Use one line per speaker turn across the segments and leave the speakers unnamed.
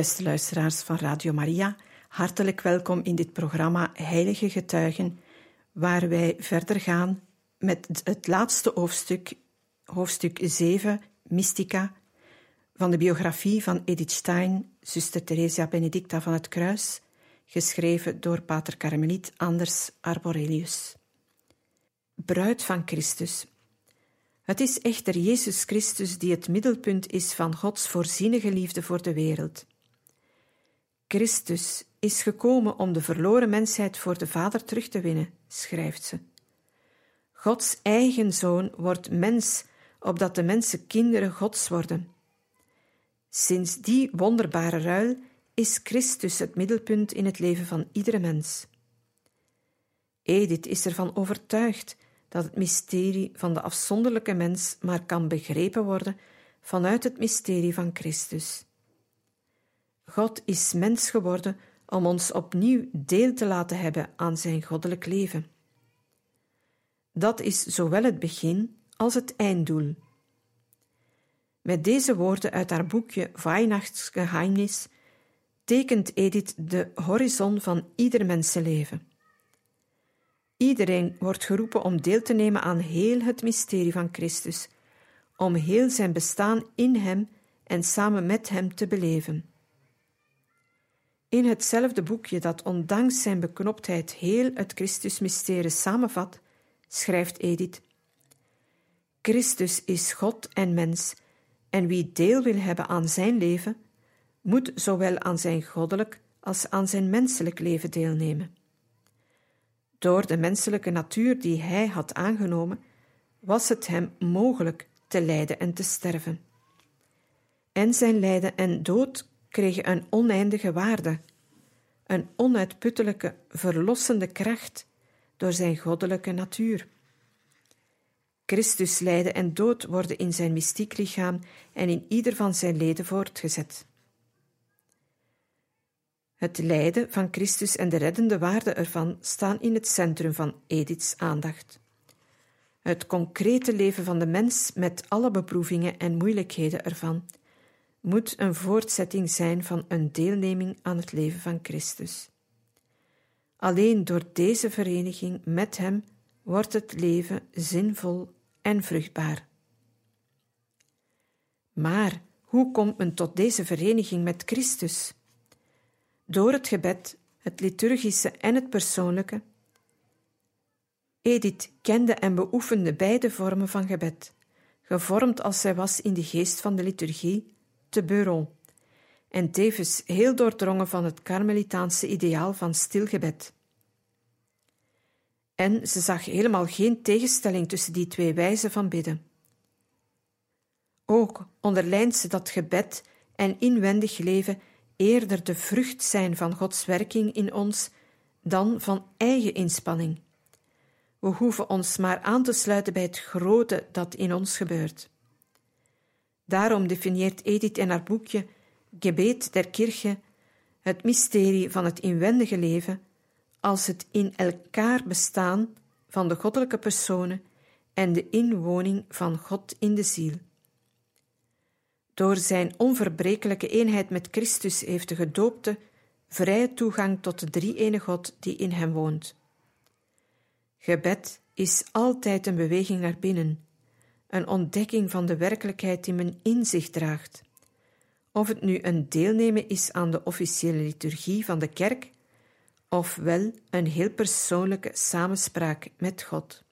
Beste luisteraars van Radio Maria, hartelijk welkom in dit programma Heilige Getuigen, waar wij verder gaan met het laatste hoofdstuk, hoofdstuk 7, Mystica, van de biografie van Edith Stein, zuster Theresia Benedicta van het Kruis, geschreven door pater Carmeliet Anders Arborelius. Bruid van Christus. Het is echter Jezus Christus die het middelpunt is van Gods voorzienige liefde voor de wereld. Christus is gekomen om de verloren mensheid voor de Vader terug te winnen, schrijft ze. Gods eigen zoon wordt mens, opdat de mensen kinderen Gods worden. Sinds die wonderbare ruil is Christus het middelpunt in het leven van iedere mens. Edith is ervan overtuigd dat het mysterie van de afzonderlijke mens maar kan begrepen worden vanuit het mysterie van Christus. God is mens geworden om ons opnieuw deel te laten hebben aan zijn goddelijk leven. Dat is zowel het begin als het einddoel. Met deze woorden uit haar boekje Weihnachtsgeheimnis tekent Edith de horizon van ieder mensenleven. Iedereen wordt geroepen om deel te nemen aan heel het mysterie van Christus, om heel zijn bestaan in Hem en samen met Hem te beleven. In hetzelfde boekje dat ondanks zijn beknoptheid heel het Christusmysterie samenvat, schrijft Edith: Christus is God en mens, en wie deel wil hebben aan zijn leven, moet zowel aan zijn goddelijk als aan zijn menselijk leven deelnemen. Door de menselijke natuur die hij had aangenomen, was het hem mogelijk te lijden en te sterven. En zijn lijden en dood kregen een oneindige waarde, een onuitputtelijke, verlossende kracht door zijn goddelijke natuur. Christus lijden en dood worden in zijn mystiek lichaam en in ieder van zijn leden voortgezet. Het lijden van Christus en de reddende waarde ervan staan in het centrum van Ediths aandacht. Het concrete leven van de mens met alle beproevingen en moeilijkheden ervan moet een voortzetting zijn van een deelneming aan het leven van Christus. Alleen door deze vereniging met Hem wordt het leven zinvol en vruchtbaar. Maar hoe komt men tot deze vereniging met Christus? Door het gebed, het liturgische en het persoonlijke. Edith kende en beoefende beide vormen van gebed, gevormd als zij was in de geest van de liturgie te en tevens heel doordrongen van het karmelitaanse ideaal van stilgebed. En ze zag helemaal geen tegenstelling tussen die twee wijzen van bidden. Ook onderlijnt ze dat gebed en inwendig leven eerder de vrucht zijn van Gods werking in ons dan van eigen inspanning. We hoeven ons maar aan te sluiten bij het grote dat in ons gebeurt. Daarom definieert Edith in haar boekje Gebet der Kirche het mysterie van het inwendige leven als het in elkaar bestaan van de goddelijke personen en de inwoning van God in de ziel. Door zijn onverbrekelijke eenheid met Christus heeft de gedoopte vrije toegang tot de drie-ene God die in hem woont. Gebed is altijd een beweging naar binnen, een ontdekking van de werkelijkheid die men in zich draagt. Of het nu een deelnemen is aan de officiële liturgie van de kerk, of wel een heel persoonlijke samenspraak met God.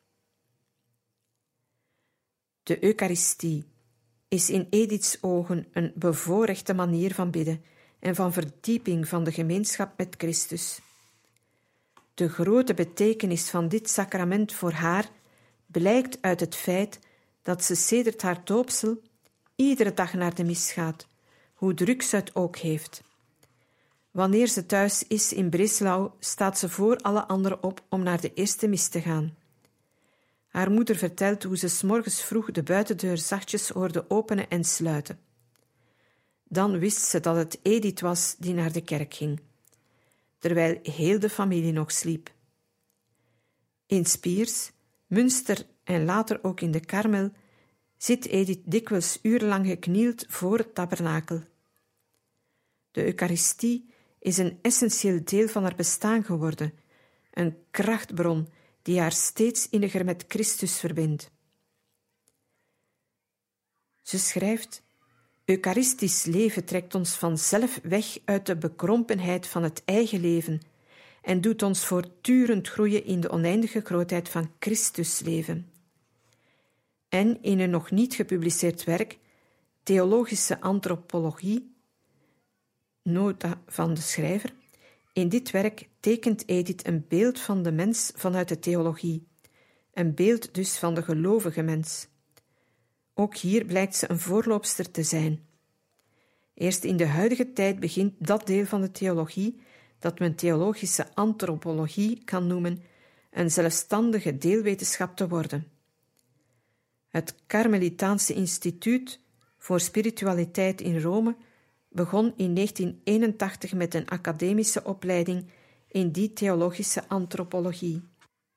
De Eucharistie is in Ediths ogen een bevoorrechte manier van bidden en van verdieping van de gemeenschap met Christus. De grote betekenis van dit sacrament voor haar blijkt uit het feit dat ze sedert haar doopsel iedere dag naar de mis gaat, hoe druk ze het ook heeft. Wanneer ze thuis is in Breslau, staat ze voor alle anderen op om naar de eerste mis te gaan. Haar moeder vertelt hoe ze s morgens vroeg de buitendeur zachtjes hoorde openen en sluiten. Dan wist ze dat het Edith was die naar de kerk ging, terwijl heel de familie nog sliep. In Spiers, Münster en later ook in de Karmel zit Edith dikwijls urenlang geknield voor het tabernakel. De Eucharistie is een essentieel deel van haar bestaan geworden, een krachtbron die haar steeds inniger met Christus verbindt. Ze schrijft: Eucharistisch leven trekt ons vanzelf weg uit de bekrompenheid van het eigen leven en doet ons voortdurend groeien in de oneindige grootheid van Christus leven. En in een nog niet gepubliceerd werk, Theologische Antropologie, nota van de schrijver, in dit werk tekent Edith een beeld van de mens vanuit de theologie, een beeld dus van de gelovige mens. Ook hier blijkt ze een voorloopster te zijn. Eerst in de huidige tijd begint dat deel van de theologie, dat men theologische antropologie kan noemen, een zelfstandige deelwetenschap te worden. Het Karmelitaanse Instituut voor Spiritualiteit in Rome begon in 1981 met een academische opleiding in die theologische antropologie.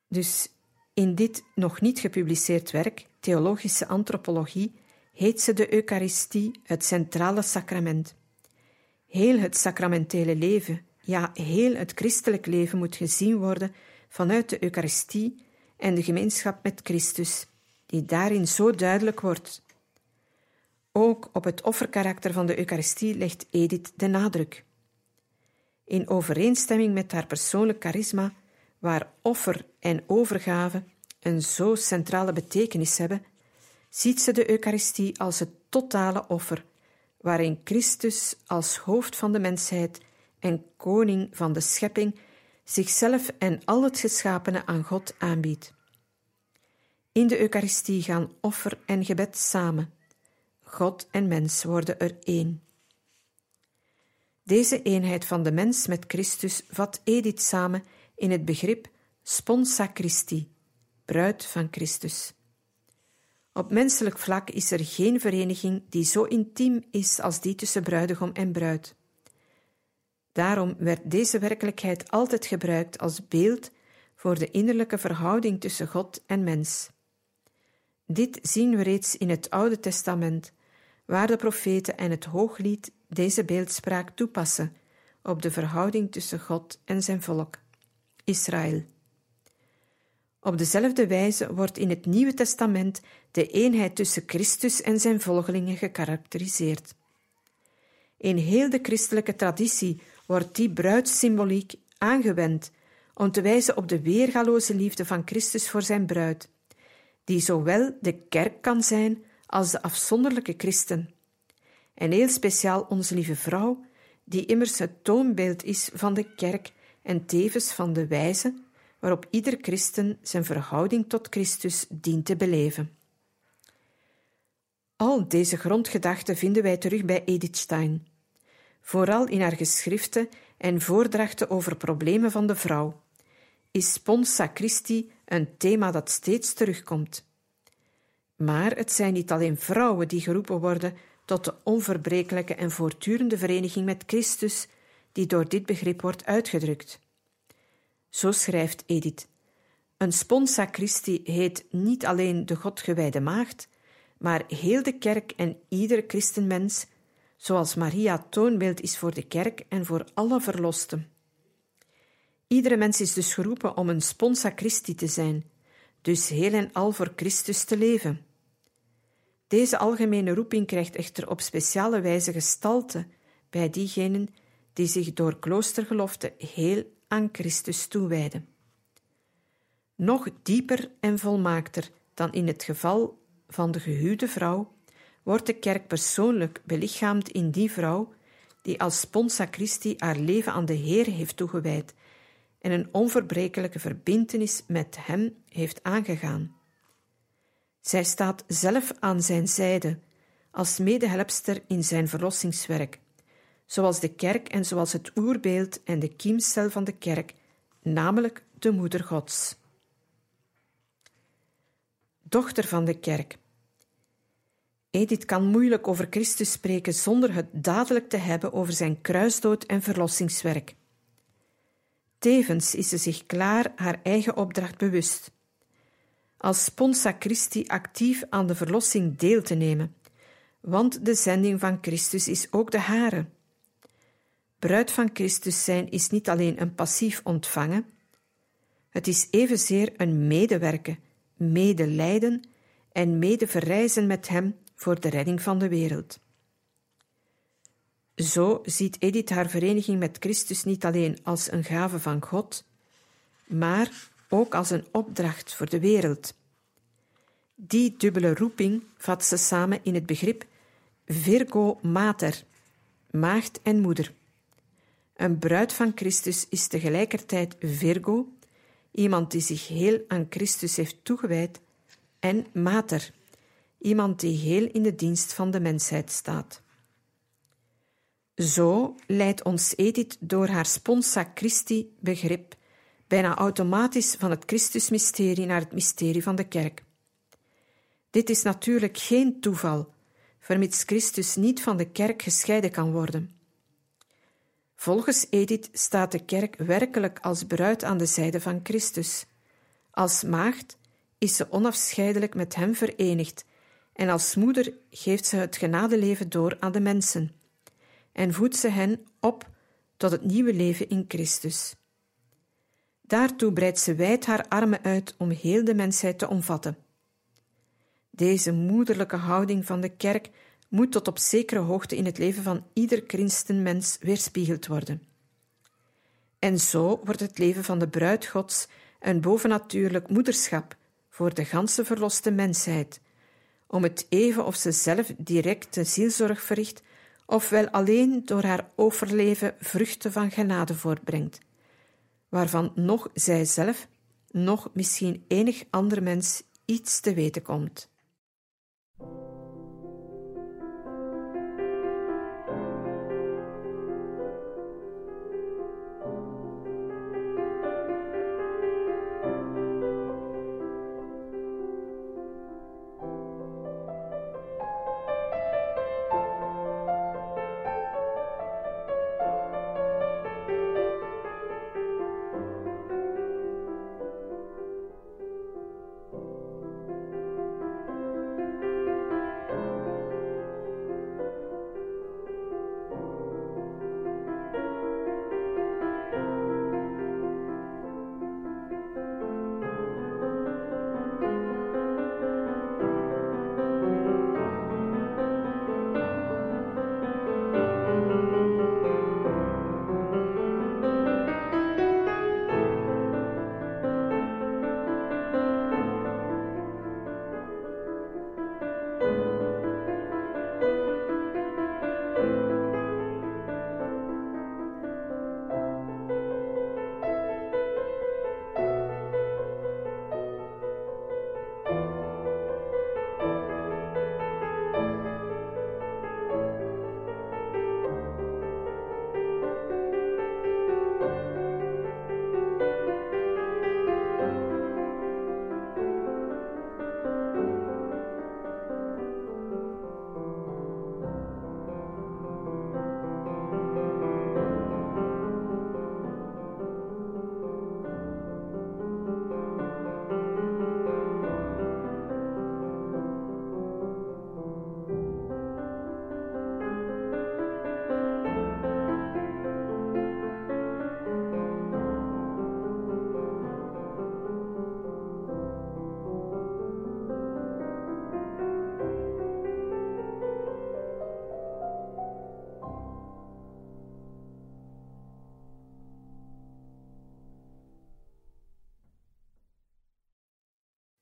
Dus in dit nog niet gepubliceerd werk, Theologische Antropologie, heet ze de Eucharistie het centrale sacrament. Heel het sacramentele leven, ja, heel het christelijk leven moet gezien worden vanuit de Eucharistie en de gemeenschap met Christus, die daarin zo duidelijk wordt. Ook op het offerkarakter van de Eucharistie legt Edith de nadruk. In overeenstemming met haar persoonlijk charisma, waar offer en overgave een zo centrale betekenis hebben, ziet ze de Eucharistie als het totale offer, waarin Christus als hoofd van de mensheid en koning van de schepping zichzelf en al het geschapene aan God aanbiedt. In de Eucharistie gaan offer en gebed samen. God en mens worden er één. Deze eenheid van de mens met Christus vat Edith samen in het begrip sponsa Christi, bruid van Christus. Op menselijk vlak is er geen vereniging die zo intiem is als die tussen bruidegom en bruid. Daarom werd deze werkelijkheid altijd gebruikt als beeld voor de innerlijke verhouding tussen God en mens. Dit zien we reeds in het Oude Testament, waar de profeten en het Hooglied deze beeldspraak toepassen op de verhouding tussen God en zijn volk, Israël. Op dezelfde wijze wordt in het Nieuwe Testament de eenheid tussen Christus en zijn volgelingen gekarakteriseerd. In heel de christelijke traditie wordt die bruidssymboliek aangewend om te wijzen op de weergaloze liefde van Christus voor zijn bruid, die zowel de kerk kan zijn als de afzonderlijke christen. En heel speciaal onze lieve vrouw, die immers het toonbeeld is van de kerk en tevens van de wijze waarop ieder christen zijn verhouding tot Christus dient te beleven. Al deze grondgedachten vinden wij terug bij Edith Stein, vooral in haar geschriften en voordrachten over problemen van de vrouw. Is Sponsa Christi een thema dat steeds terugkomt. Maar het zijn niet alleen vrouwen die geroepen worden tot de onverbrekelijke en voortdurende vereniging met Christus, die door dit begrip wordt uitgedrukt. Zo schrijft Edith. Een sponsa Christi heet niet alleen de Godgewijde Maagd, maar heel de kerk en ieder christenmens, zoals Maria toonbeeld is voor de kerk en voor alle verlosten. Iedere mens is dus geroepen om een sponsa Christi te zijn, dus heel en al voor Christus te leven. Deze algemene roeping krijgt echter op speciale wijze gestalte bij diegenen die zich door kloostergelofte heel aan Christus toewijden. Nog dieper en volmaakter dan in het geval van de gehuwde vrouw wordt de kerk persoonlijk belichaamd in die vrouw die als sponsa Christi haar leven aan de Heer heeft toegewijd en een onverbrekelijke verbintenis met Hem heeft aangegaan. Zij staat zelf aan zijn zijde, als medehelpster in zijn verlossingswerk, zoals de kerk en zoals het oerbeeld en de kiemcel van de kerk, namelijk de Moeder Gods. Dochter van de kerk. Edith kan moeilijk over Christus spreken zonder het dadelijk te hebben over zijn kruisdood en verlossingswerk. Tevens is ze zich klaar haar eigen opdracht bewust. Als sponsa Christi actief aan de verlossing deel te nemen, want de zending van Christus is ook de hare. Bruid van Christus zijn is niet alleen een passief ontvangen, het is evenzeer een medewerken, medelijden en medeverreizen met Hem voor de redding van de wereld. Zo ziet Edith haar vereniging met Christus niet alleen als een gave van God, maar ook als een opdracht voor de wereld. Die dubbele roeping vat ze samen in het begrip Virgo Mater, maagd en moeder. Een bruid van Christus is tegelijkertijd Virgo, iemand die zich heel aan Christus heeft toegewijd, en Mater, iemand die heel in de dienst van de mensheid staat. Zo leidt ons Edith door haar sponsa Christi begrip bijna automatisch van het Christusmysterie naar het mysterie van de kerk. Dit is natuurlijk geen toeval, vermits Christus niet van de kerk gescheiden kan worden. Volgens Edith staat de kerk werkelijk als bruid aan de zijde van Christus. Als maagd is ze onafscheidelijk met hem verenigd en als moeder geeft ze het genadeleven door aan de mensen en voedt ze hen op tot het nieuwe leven in Christus. Daartoe breidt ze wijd haar armen uit om heel de mensheid te omvatten. Deze moederlijke houding van de kerk moet tot op zekere hoogte in het leven van ieder christenmens weerspiegeld worden. En zo wordt het leven van de bruid Gods een bovennatuurlijk moederschap voor de ganse verloste mensheid, om het even of ze zelf directe zielzorg verricht, ofwel alleen door haar overleven vruchten van genade voortbrengt, waarvan nog zijzelf, nog misschien enig ander mens iets te weten komt.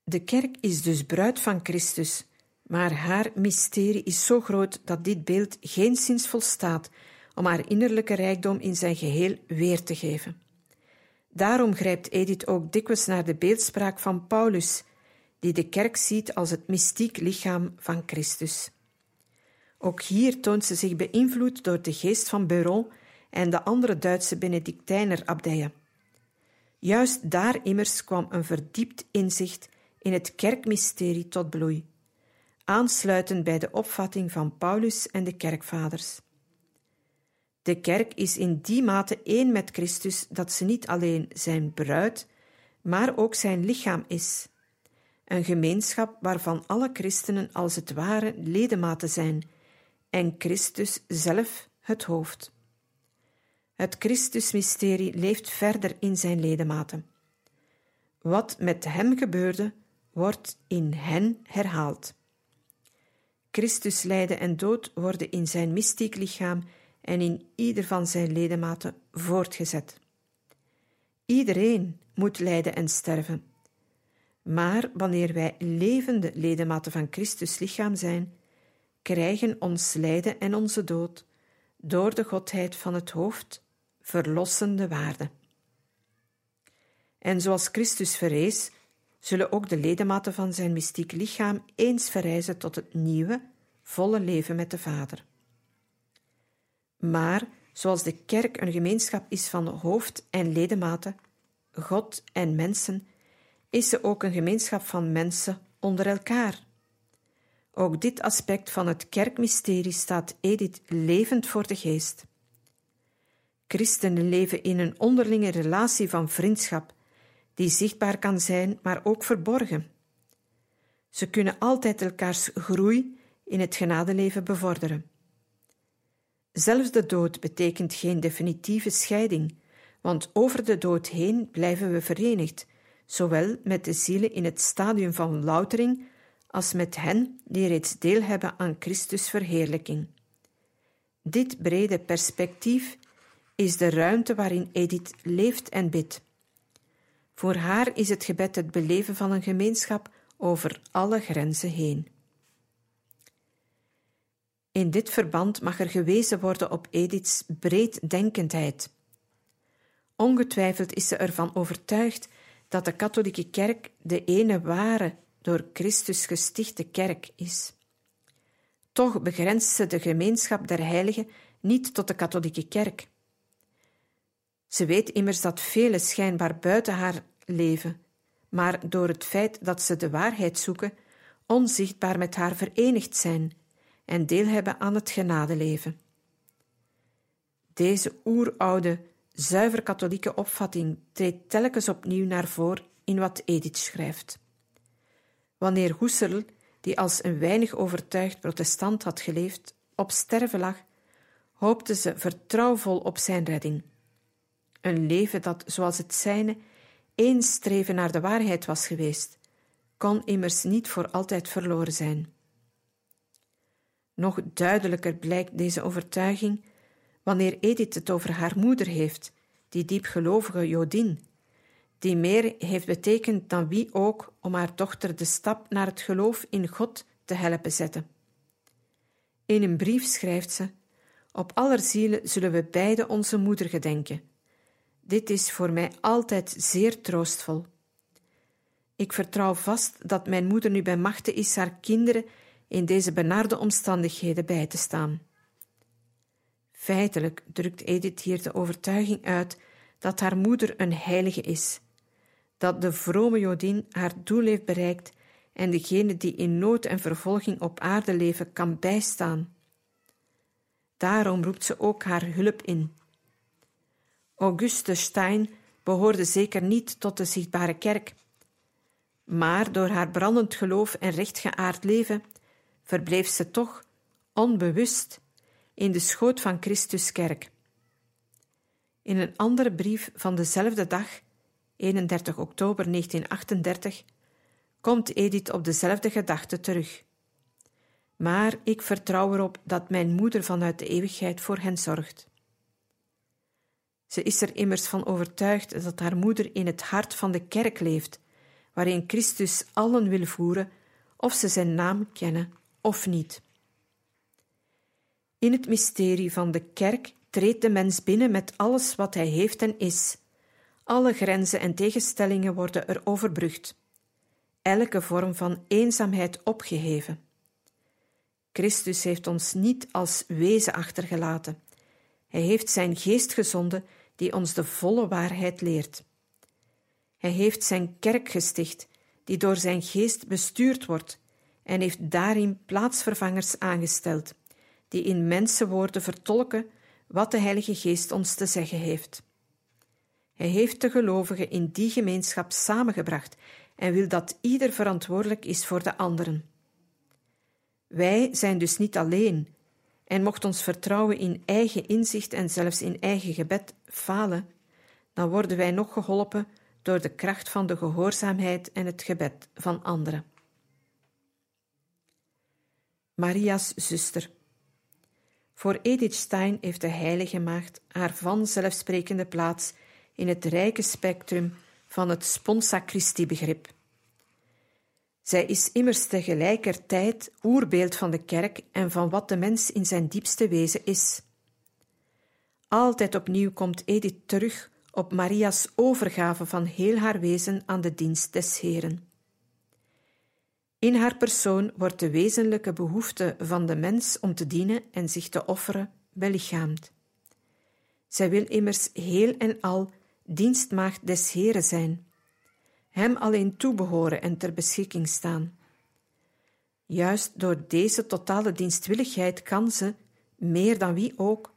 De kerk is dus bruid van Christus, maar haar mysterie is zo groot dat dit beeld geen zins volstaat om haar innerlijke rijkdom in zijn geheel weer te geven. Daarom grijpt Edith ook dikwijls naar de beeldspraak van Paulus, die de kerk ziet als het mystiek lichaam van Christus. Ook hier toont ze zich beïnvloed door de geest van Beuron en de andere Duitse Benedictijner abdijen. Juist daar immers kwam een verdiept inzicht in het kerkmysterie tot bloei, aansluitend bij de opvatting van Paulus en de kerkvaders. De kerk is in die mate één met Christus dat ze niet alleen zijn bruid, maar ook zijn lichaam is. Een gemeenschap waarvan alle christenen als het ware ledematen zijn en Christus zelf het hoofd. Het Christusmysterie leeft verder in zijn ledematen. Wat met hem gebeurde, wordt in hen herhaald. Christus lijden en dood worden in zijn mystiek lichaam en in ieder van zijn ledematen voortgezet. Iedereen moet lijden en sterven. Maar wanneer wij levende ledematen van Christus lichaam zijn, krijgen ons lijden en onze dood door de Godheid van het hoofd verlossende waarde. En zoals Christus verrees, zullen ook de ledematen van zijn mystiek lichaam eens verrijzen tot het nieuwe, volle leven met de Vader. Maar zoals de kerk een gemeenschap is van hoofd en ledematen, God en mensen, is ze ook een gemeenschap van mensen onder elkaar. Ook dit aspect van het kerkmysterie staat Edith levend voor de geest. Christenen leven in een onderlinge relatie van vriendschap, die zichtbaar kan zijn, maar ook verborgen. Ze kunnen altijd elkaars groei in het genadeleven bevorderen. Zelfs de dood betekent geen definitieve scheiding, want over de dood heen blijven we verenigd, zowel met de zielen in het stadium van loutering als met hen die reeds deel hebben aan Christus verheerlijking. Dit brede perspectief is de ruimte waarin Edith leeft en bidt. Voor haar is het gebed het beleven van een gemeenschap over alle grenzen heen. In dit verband mag er gewezen worden op Ediths breeddenkendheid. Ongetwijfeld is ze ervan overtuigd dat de katholieke kerk de ene ware, door Christus gestichte kerk is. Toch begrenst ze de gemeenschap der heiligen niet tot de katholieke kerk. Ze weet immers dat velen schijnbaar buiten haar leven, maar door het feit dat ze de waarheid zoeken, onzichtbaar met haar verenigd zijn en deel hebben aan het genadeleven. Deze oeroude, zuiver katholieke opvatting treedt telkens opnieuw naar voren in wat Edith schrijft. Wanneer Husserl, die als een weinig overtuigd protestant had geleefd, op sterven lag, hoopte ze vertrouwvol op zijn redding. Een leven dat, zoals het zijne, eens streven naar de waarheid was geweest, kon immers niet voor altijd verloren zijn. Nog duidelijker blijkt deze overtuiging wanneer Edith het over haar moeder heeft, die diepgelovige Jodin, die meer heeft betekend dan wie ook om haar dochter de stap naar het geloof in God te helpen zetten. In een brief schrijft ze: Op aller zielen zullen we beide onze moeder gedenken. Dit is voor mij altijd zeer troostvol. Ik vertrouw vast dat mijn moeder nu bij machte is haar kinderen in deze benarde omstandigheden bij te staan. Feitelijk drukt Edith hier de overtuiging uit dat haar moeder een heilige is, dat de vrome Jodin haar doel heeft bereikt en degene die in nood en vervolging op aarde leven kan bijstaan. Daarom roept ze ook haar hulp in. Auguste Stein behoorde zeker niet tot de zichtbare kerk, maar door haar brandend geloof en rechtgeaard leven verbleef ze toch onbewust in de schoot van Christus kerk. In een andere brief van dezelfde dag, 31 oktober 1938, komt Edith op dezelfde gedachte terug. Maar ik vertrouw erop dat mijn moeder vanuit de eeuwigheid voor hen zorgt. Ze is er immers van overtuigd dat haar moeder in het hart van de kerk leeft, waarin Christus allen wil voeren, of ze zijn naam kennen of niet. In het mysterie van de kerk treedt de mens binnen met alles wat hij heeft en is. Alle grenzen en tegenstellingen worden er overbrugd. elke vorm van eenzaamheid opgeheven. Christus heeft ons niet als wezen achtergelaten. Hij heeft zijn geest gezonden die ons de volle waarheid leert. Hij heeft zijn kerk gesticht, die door zijn geest bestuurd wordt, en heeft daarin plaatsvervangers aangesteld, die in mensenwoorden vertolken wat de Heilige Geest ons te zeggen heeft. Hij heeft de gelovigen in die gemeenschap samengebracht en wil dat ieder verantwoordelijk is voor de anderen. Wij zijn dus niet alleen, en mocht ons vertrouwen in eigen inzicht en zelfs in eigen gebed falen, dan worden wij nog geholpen door de kracht van de gehoorzaamheid en het gebed van anderen. Maria's zuster. Voor Edith Stein heeft de Heilige Maagd haar vanzelfsprekende plaats in het rijke spectrum van het sponsa Christi-begrip. Zij is immers tegelijkertijd oerbeeld van de kerk en van wat de mens in zijn diepste wezen is. Altijd opnieuw komt Edith terug op Maria's overgave van heel haar wezen aan de dienst des Heren. In haar persoon wordt de wezenlijke behoefte van de mens om te dienen en zich te offeren belichaamd. Zij wil immers heel en al dienstmaagd des Heren zijn, hem alleen toebehoren en ter beschikking staan. Juist door deze totale dienstwilligheid kan ze, meer dan wie ook,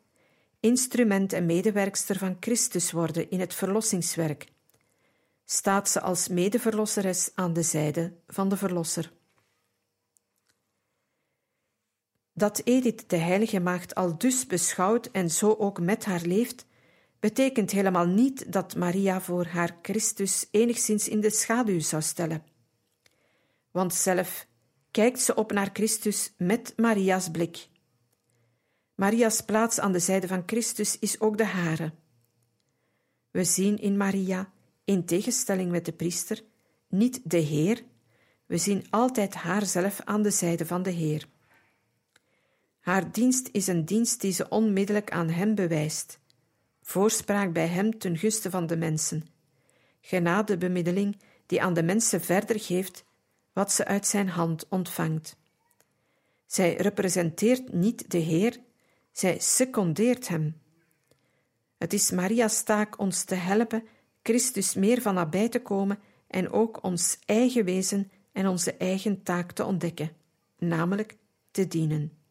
instrument en medewerkster van Christus worden in het verlossingswerk, staat ze als medeverlosseres aan de zijde van de Verlosser. Dat Edith de Heilige Maagd al dus beschouwt en zo ook met haar leeft, betekent helemaal niet dat Maria voor haar Christus enigszins in de schaduw zou stellen. Want zelf kijkt ze op naar Christus met Maria's blik. Maria's plaats aan de zijde van Christus is ook de hare. We zien in Maria, in tegenstelling met de priester, niet de Heer, we zien altijd haarzelf aan de zijde van de Heer. Haar dienst is een dienst die ze onmiddellijk aan Hem bewijst, voorspraak bij Hem ten guste van de mensen, genadebemiddeling die aan de mensen verder geeft wat ze uit Zijn hand ontvangt. Zij representeert niet de Heer, zij secondeert Hem. Het is Maria's taak ons te helpen Christus meer van nabij te komen en ook ons eigen wezen en onze eigen taak te ontdekken, namelijk te dienen.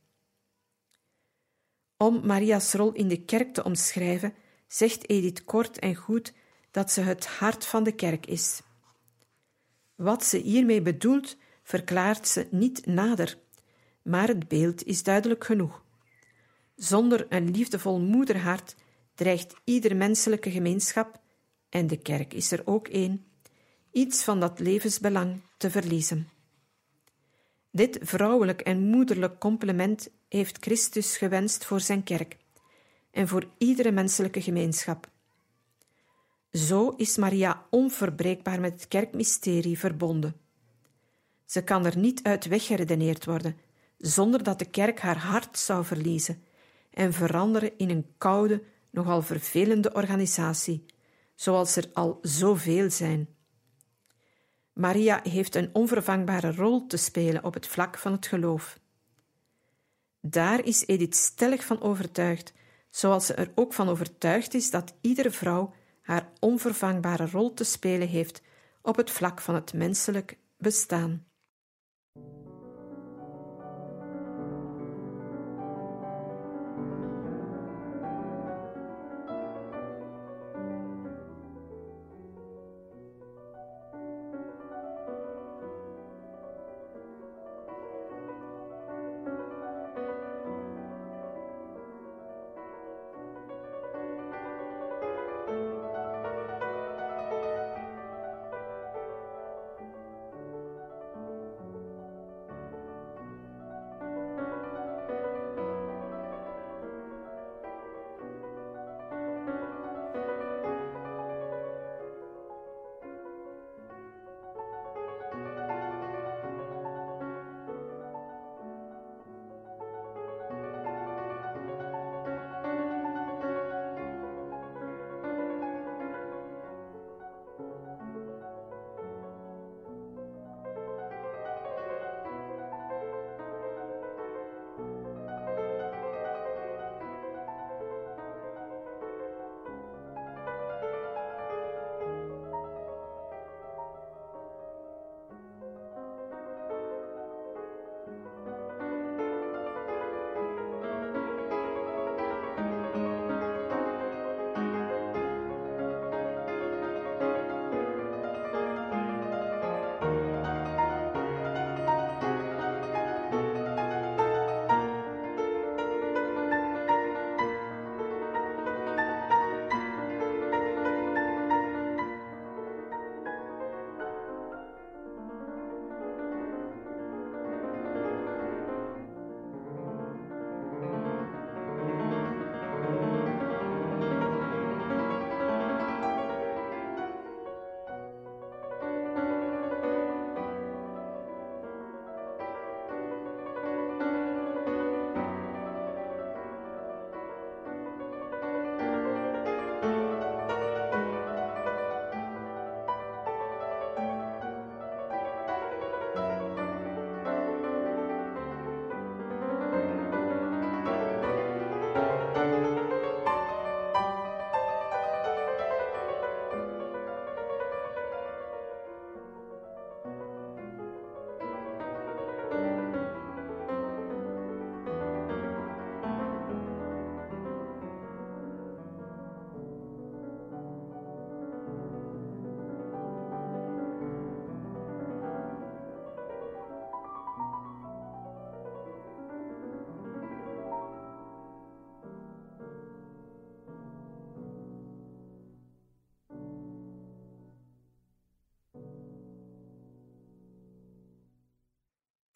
Om Maria's rol in de kerk te omschrijven, zegt Edith kort en goed dat ze het hart van de kerk is. Wat ze hiermee bedoelt, verklaart ze niet nader, maar het beeld is duidelijk genoeg. Zonder een liefdevol moederhart dreigt ieder menselijke gemeenschap, en de kerk is er ook één, iets van dat levensbelang te verliezen. Dit vrouwelijk en moederlijk complement heeft Christus gewenst voor zijn kerk en voor iedere menselijke gemeenschap. Zo is Maria onverbreekbaar met het kerkmysterie verbonden. Ze kan er niet uit weggeredeneerd worden, zonder dat de kerk haar hart zou verliezen en veranderen in een koude, nogal vervelende organisatie, zoals er al zoveel zijn. Maria heeft een onvervangbare rol te spelen op het vlak van het geloof. Daar is Edith stellig van overtuigd, zoals ze er ook van overtuigd is dat iedere vrouw haar onvervangbare rol te spelen heeft op het vlak van het menselijk bestaan.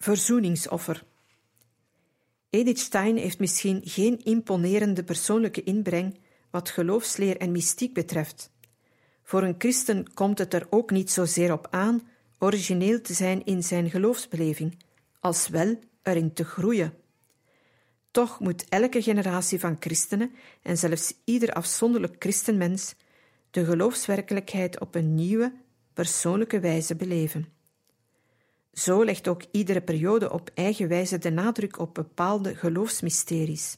Verzoeningsoffer. Edith Stein heeft misschien geen imponerende persoonlijke inbreng wat geloofsleer en mystiek betreft. Voor een christen komt het er ook niet zozeer op aan origineel te zijn in zijn geloofsbeleving, als wel erin te groeien. Toch moet elke generatie van christenen en zelfs ieder afzonderlijk christenmens de geloofswerkelijkheid op een nieuwe, persoonlijke wijze beleven. Zo legt ook iedere periode op eigen wijze de nadruk op bepaalde geloofsmysteries.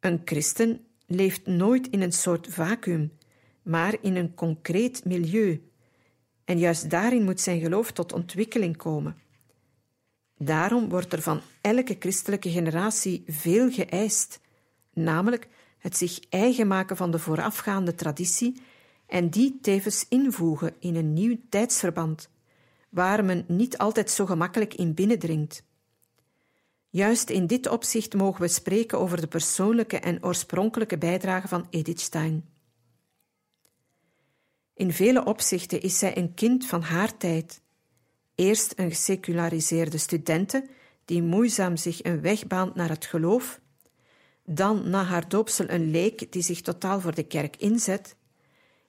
Een christen leeft nooit in een soort vacuüm, maar in een concreet milieu, en juist daarin moet zijn geloof tot ontwikkeling komen. Daarom wordt er van elke christelijke generatie veel geëist, namelijk het zich eigen maken van de voorafgaande traditie en die tevens invoegen in een nieuw tijdsverband, waar men niet altijd zo gemakkelijk in binnendringt. Juist in dit opzicht mogen we spreken over de persoonlijke en oorspronkelijke bijdrage van Edith Stein. In vele opzichten is zij een kind van haar tijd. Eerst een geseculariseerde studente die moeizaam zich een weg baant naar het geloof, dan na haar doopsel een leek die zich totaal voor de kerk inzet,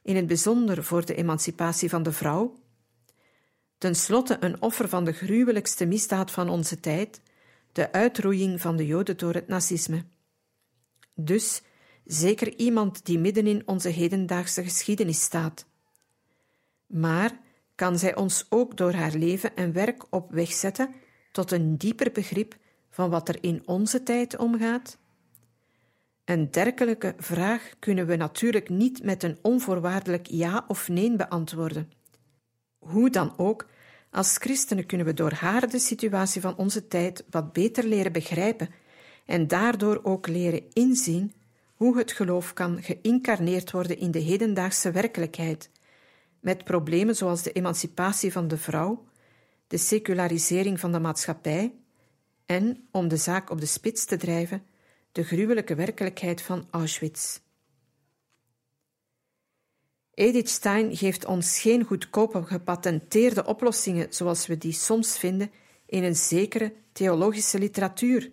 in het bijzonder voor de emancipatie van de vrouw, ten slotte een offer van de gruwelijkste misdaad van onze tijd, de uitroeiing van de Joden door het nazisme. Dus zeker iemand die midden in onze hedendaagse geschiedenis staat. Maar kan zij ons ook door haar leven en werk op weg zetten tot een dieper begrip van wat er in onze tijd omgaat? Een dergelijke vraag kunnen we natuurlijk niet met een onvoorwaardelijk ja of nee beantwoorden. Hoe dan ook, als christenen kunnen we door haar de situatie van onze tijd wat beter leren begrijpen en daardoor ook leren inzien hoe het geloof kan geïncarneerd worden in de hedendaagse werkelijkheid, met problemen zoals de emancipatie van de vrouw, de secularisering van de maatschappij en, om de zaak op de spits te drijven, de gruwelijke werkelijkheid van Auschwitz. Edith Stein geeft ons geen goedkope gepatenteerde oplossingen zoals we die soms vinden in een zekere theologische literatuur,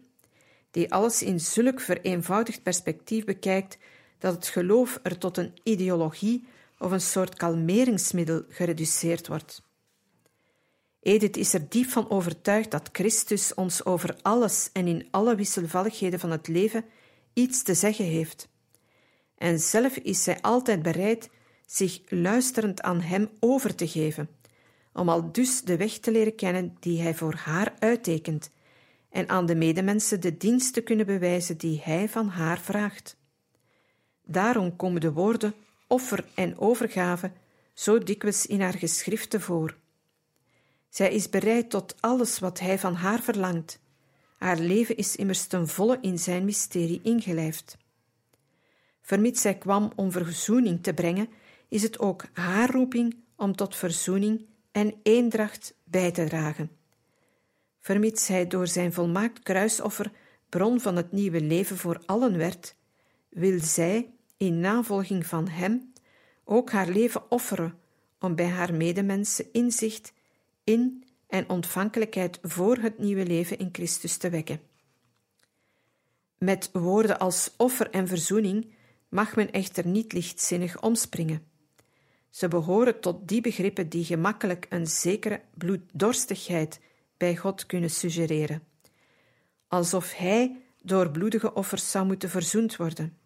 die alles in zulk vereenvoudigd perspectief bekijkt dat het geloof er tot een ideologie of een soort kalmeringsmiddel gereduceerd wordt. Edith is er diep van overtuigd dat Christus ons over alles en in alle wisselvalligheden van het leven iets te zeggen heeft. En zelf is zij altijd bereid zich luisterend aan Hem over te geven, om al dus de weg te leren kennen die Hij voor haar uittekent, en aan de medemensen de dienst te kunnen bewijzen die Hij van haar vraagt. Daarom komen de woorden offer en overgave zo dikwijls in haar geschriften voor. Zij is bereid tot alles wat hij van haar verlangt. Haar leven is immers ten volle in zijn mysterie ingelijfd. Vermits zij kwam om verzoening te brengen, is het ook haar roeping om tot verzoening en eendracht bij te dragen. Vermits hij door zijn volmaakt kruisoffer bron van het nieuwe leven voor allen werd, wil zij, in navolging van hem, ook haar leven offeren om bij haar medemensen inzicht in en ontvankelijkheid voor het nieuwe leven in Christus te wekken. Met woorden als offer en verzoening mag men echter niet lichtzinnig omspringen. Ze behoren tot die begrippen die gemakkelijk een zekere bloeddorstigheid bij God kunnen suggereren, alsof Hij door bloedige offers zou moeten verzoend worden.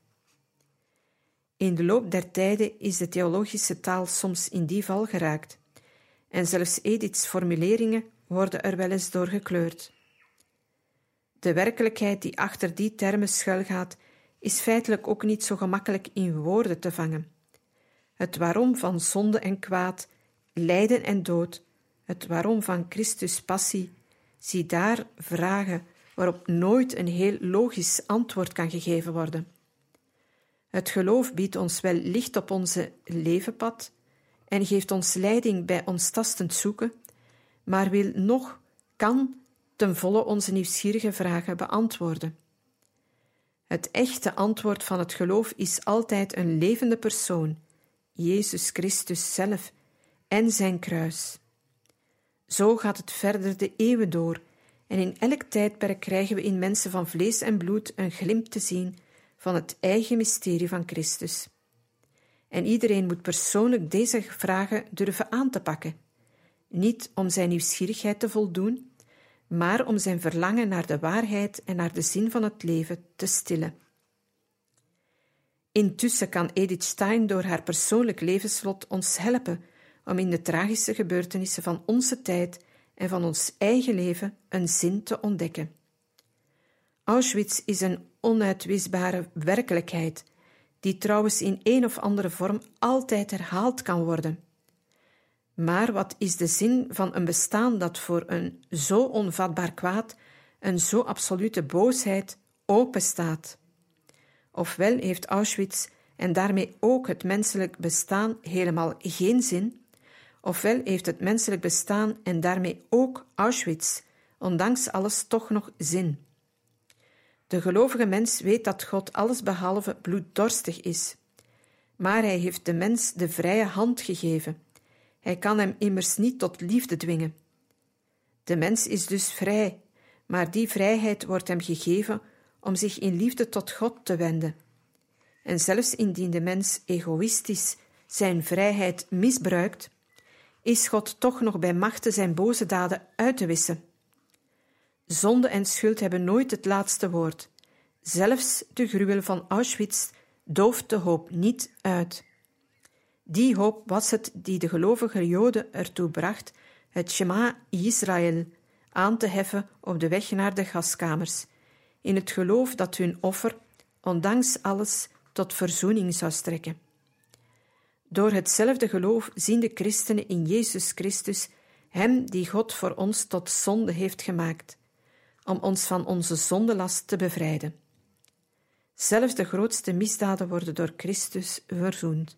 In de loop der tijden is de theologische taal soms in die val geraakt en zelfs Ediths formuleringen worden er wel eens door gekleurd. De werkelijkheid die achter die termen schuilgaat, is feitelijk ook niet zo gemakkelijk in woorden te vangen. Het waarom van zonde en kwaad, lijden en dood, het waarom van Christus passie, zie daar vragen waarop nooit een heel logisch antwoord kan gegeven worden. Het geloof biedt ons wel licht op onze levenpad, en geeft ons leiding bij ons tastend zoeken, maar wil nog, kan ten volle onze nieuwsgierige vragen beantwoorden. Het echte antwoord van het geloof is altijd een levende persoon, Jezus Christus zelf en zijn kruis. Zo gaat het verder de eeuwen door, en in elk tijdperk krijgen we in mensen van vlees en bloed een glimp te zien van het eigen mysterie van Christus. En iedereen moet persoonlijk deze vragen durven aan te pakken. Niet om zijn nieuwsgierigheid te voldoen, maar om zijn verlangen naar de waarheid en naar de zin van het leven te stillen. Intussen kan Edith Stein door haar persoonlijk levenslot ons helpen om in de tragische gebeurtenissen van onze tijd en van ons eigen leven een zin te ontdekken. Auschwitz is een onuitwisbare werkelijkheid, die trouwens in een of andere vorm altijd herhaald kan worden. Maar wat is de zin van een bestaan dat voor een zo onvatbaar kwaad, een zo absolute boosheid openstaat? Ofwel heeft Auschwitz en daarmee ook het menselijk bestaan helemaal geen zin, ofwel heeft het menselijk bestaan en daarmee ook Auschwitz, ondanks alles, toch nog zin. De gelovige mens weet dat God allesbehalve bloeddorstig is, maar hij heeft de mens de vrije hand gegeven. Hij kan hem immers niet tot liefde dwingen. De mens is dus vrij, maar die vrijheid wordt hem gegeven om zich in liefde tot God te wenden. En zelfs indien de mens egoïstisch zijn vrijheid misbruikt, is God toch nog bij machte zijn boze daden uit te wissen. Zonde en schuld hebben nooit het laatste woord. Zelfs de gruwel van Auschwitz dooft de hoop niet uit. Die hoop was het die de gelovige Joden ertoe bracht het Shema Israël aan te heffen op de weg naar de gaskamers, in het geloof dat hun offer, ondanks alles, tot verzoening zou strekken. Door hetzelfde geloof zien de christenen in Jezus Christus Hem die God voor ons tot zonde heeft gemaakt, om ons van onze zondelast te bevrijden. Zelfs de grootste misdaden worden door Christus verzoend.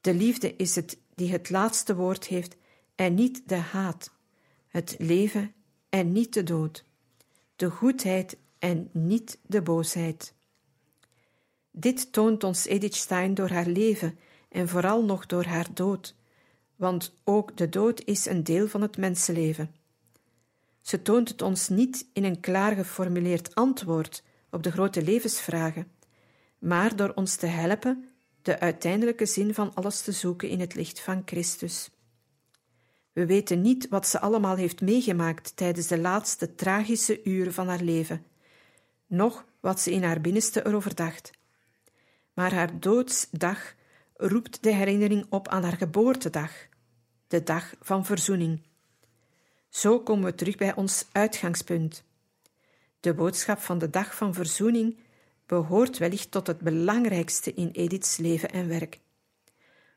De liefde is het die het laatste woord heeft en niet de haat, het leven en niet de dood, de goedheid en niet de boosheid. Dit toont ons Edith Stein door haar leven en vooral nog door haar dood, want ook de dood is een deel van het mensenleven. Ze toont het ons niet in een klaar geformuleerd antwoord op de grote levensvragen, maar door ons te helpen de uiteindelijke zin van alles te zoeken in het licht van Christus. We weten niet wat ze allemaal heeft meegemaakt tijdens de laatste tragische uren van haar leven, noch wat ze in haar binnenste erover dacht. Maar haar doodsdag roept de herinnering op aan haar geboortedag, de dag van verzoening. Zo komen we terug bij ons uitgangspunt. De boodschap van de dag van verzoening behoort wellicht tot het belangrijkste in Ediths leven en werk.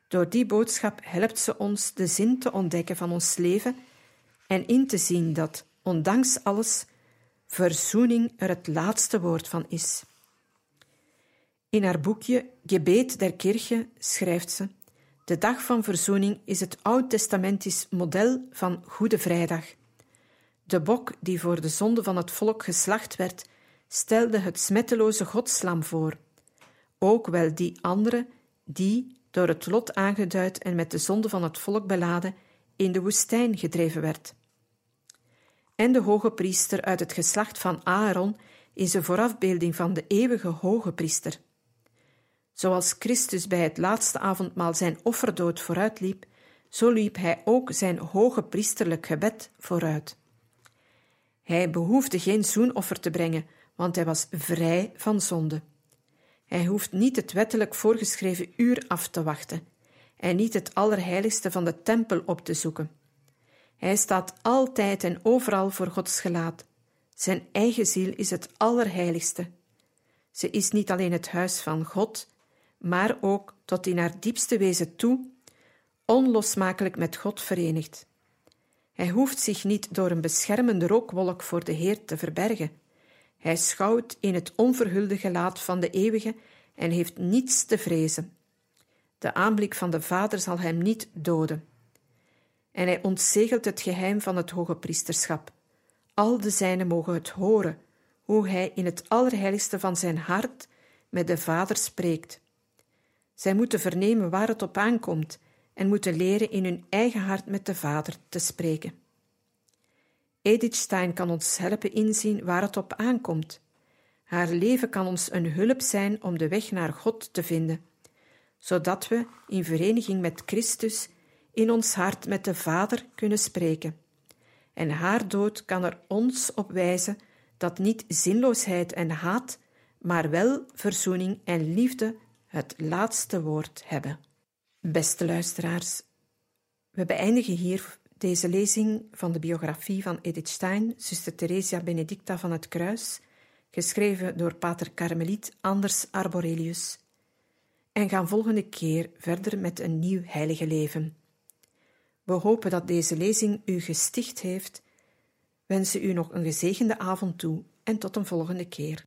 Door die boodschap helpt ze ons de zin te ontdekken van ons leven en in te zien dat, ondanks alles, verzoening er het laatste woord van is. In haar boekje Gebet der Kirche schrijft ze: De dag van verzoening is het oud-testamentisch model van Goede Vrijdag. De bok die voor de zonde van het volk geslacht werd, stelde het smetteloze godslam voor. Ook wel die andere, die, door het lot aangeduid en met de zonde van het volk beladen, in de woestijn gedreven werd. En de hoge priester uit het geslacht van Aaron is een voorafbeelding van de eeuwige hoge priester. Zoals Christus bij het laatste avondmaal zijn offerdood vooruitliep, zo liep hij ook zijn hoge priesterlijk gebed vooruit. Hij behoefde geen zoenoffer te brengen, want hij was vrij van zonde. Hij hoeft niet het wettelijk voorgeschreven uur af te wachten en niet het allerheiligste van de tempel op te zoeken. Hij staat altijd en overal voor Gods gelaat. Zijn eigen ziel is het allerheiligste. Ze is niet alleen het huis van God, maar ook tot in haar diepste wezen toe onlosmakelijk met God verenigd. Hij hoeft zich niet door een beschermende rookwolk voor de Heer te verbergen. Hij schouwt in het onverhulde gelaat van de eeuwige en heeft niets te vrezen. De aanblik van de Vader zal hem niet doden. En hij ontzegelt het geheim van het hoge priesterschap. Al de zijnen mogen het horen, hoe hij in het allerheiligste van zijn hart met de Vader spreekt. Zij moeten vernemen waar het op aankomt en moeten leren in hun eigen hart met de Vader te spreken. Edith Stein kan ons helpen inzien waar het op aankomt. Haar leven kan ons een hulp zijn om de weg naar God te vinden, zodat we in vereniging met Christus in ons hart met de Vader kunnen spreken. En haar dood kan er ons op wijzen dat niet zinloosheid en haat, maar wel verzoening en liefde het laatste woord hebben. Beste luisteraars, we beëindigen hier deze lezing van de biografie van Edith Stein, zuster Theresia Benedicta van het Kruis, geschreven door pater Karmeliet Anders Arborelius, en gaan volgende keer verder met een nieuw heilige leven. We hopen dat deze lezing u gesticht heeft, wensen u nog een gezegende avond toe en tot een volgende keer.